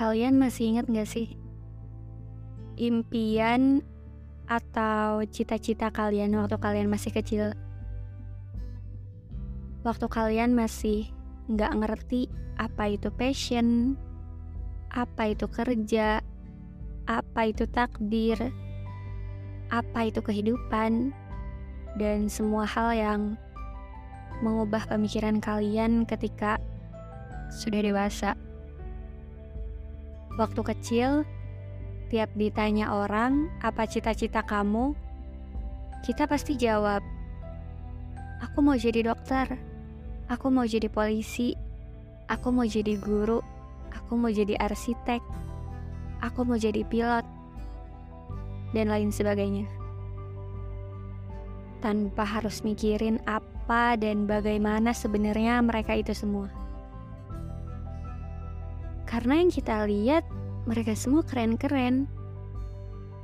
Kalian masih ingat gak sih? Impian atau cita-cita kalian waktu kalian masih kecil? Waktu kalian masih nggak ngerti apa itu passion, apa itu kerja, apa itu takdir, apa itu kehidupan, dan semua hal yang mengubah pemikiran kalian ketika sudah dewasa. Waktu kecil, tiap ditanya orang apa cita-cita kamu, kita pasti jawab, "Aku mau jadi dokter, aku mau jadi polisi, aku mau jadi guru, aku mau jadi arsitek, aku mau jadi pilot, dan lain sebagainya." Tanpa harus mikirin apa dan bagaimana sebenarnya mereka itu semua. Karena yang kita lihat, mereka semua keren-keren.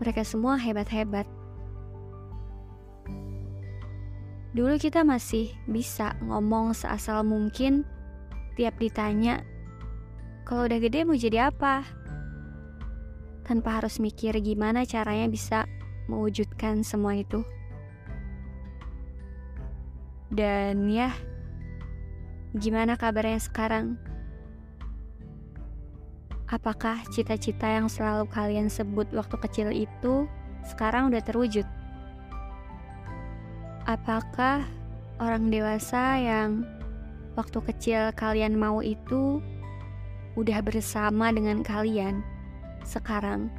Mereka semua hebat-hebat. Dulu kita masih bisa ngomong seasal mungkin tiap ditanya, kalau udah gede mau jadi apa? Tanpa harus mikir gimana caranya bisa mewujudkan semua itu. Dan ya, gimana kabarnya sekarang? Apakah cita-cita yang selalu kalian sebut waktu kecil itu sekarang udah terwujud? Apakah orang dewasa yang waktu kecil kalian mau itu udah bersama dengan kalian sekarang?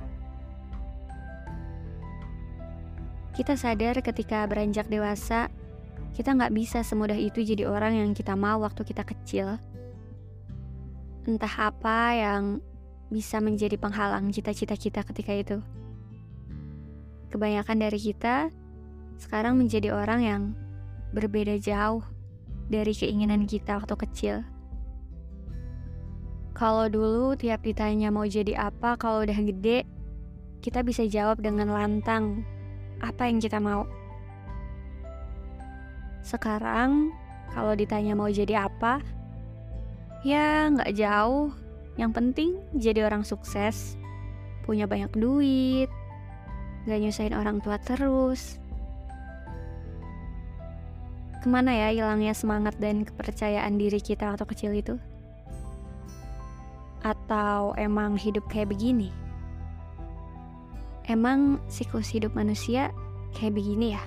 Kita sadar ketika beranjak dewasa, kita nggak bisa semudah itu jadi orang yang kita mau waktu kita kecil. Entah apa yang bisa menjadi penghalang cita-cita kita ketika itu. Kebanyakan dari kita sekarang menjadi orang yang berbeda jauh dari keinginan kita waktu kecil. Kalau dulu tiap ditanya mau jadi apa kalau udah gede, kita bisa jawab dengan lantang apa yang kita mau. Sekarang kalau ditanya mau jadi apa, ya nggak jauh yang penting jadi orang sukses, punya banyak duit, gak nyusahin orang tua terus. Ke mana ya hilangnya semangat dan kepercayaan diri kita waktu kecil itu? Atau emang hidup kayak begini? Emang siklus hidup manusia kayak begini ya?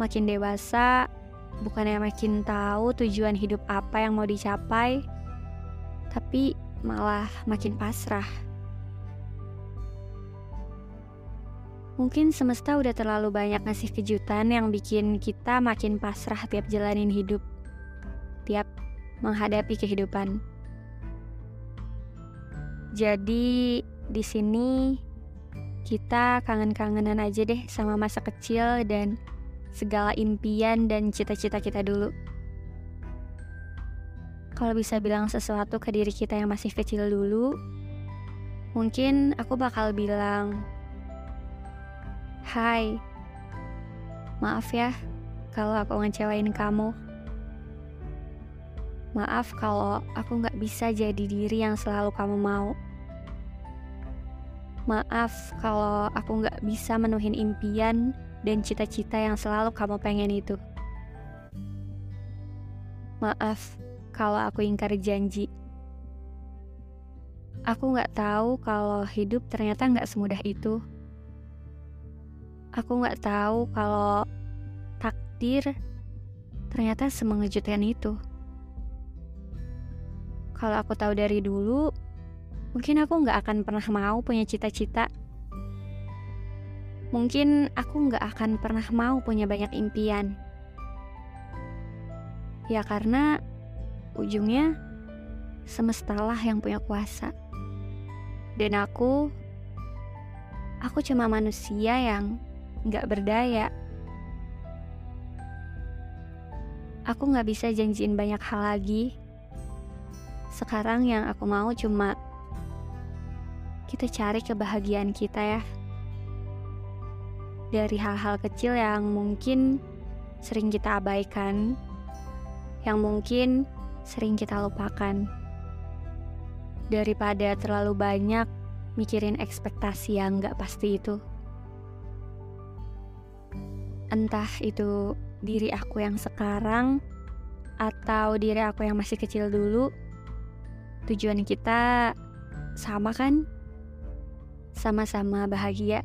Makin dewasa, bukannya makin tahu tujuan hidup apa yang mau dicapai, tapi malah makin pasrah. Mungkin semesta udah terlalu banyak ngasih kejutan yang bikin kita makin pasrah tiap jalanin hidup, tiap menghadapi kehidupan. Jadi di sini kita kangen-kangenan aja deh sama masa kecil dan segala impian dan cita-cita kita dulu kalau bisa bilang sesuatu ke diri kita yang masih kecil dulu, mungkin aku bakal bilang, "Hai, maaf ya kalau aku ngecewain kamu. Maaf kalau aku nggak bisa jadi diri yang selalu kamu mau. Maaf kalau aku nggak bisa menuhin impian dan cita-cita yang selalu kamu pengen itu. Maaf kalau aku ingkar janji. Aku nggak tahu kalau hidup ternyata nggak semudah itu. Aku nggak tahu kalau takdir ternyata semengejutkan itu. Kalau aku tahu dari dulu, mungkin aku nggak akan pernah mau punya cita-cita mungkin aku nggak akan pernah mau punya banyak impian. Ya karena ujungnya semestalah yang punya kuasa. Dan aku, aku cuma manusia yang nggak berdaya. Aku nggak bisa janjiin banyak hal lagi. Sekarang yang aku mau cuma kita cari kebahagiaan kita ya dari hal-hal kecil yang mungkin sering kita abaikan, yang mungkin sering kita lupakan. Daripada terlalu banyak mikirin ekspektasi yang gak pasti itu. Entah itu diri aku yang sekarang atau diri aku yang masih kecil dulu, tujuan kita sama kan? Sama-sama bahagia.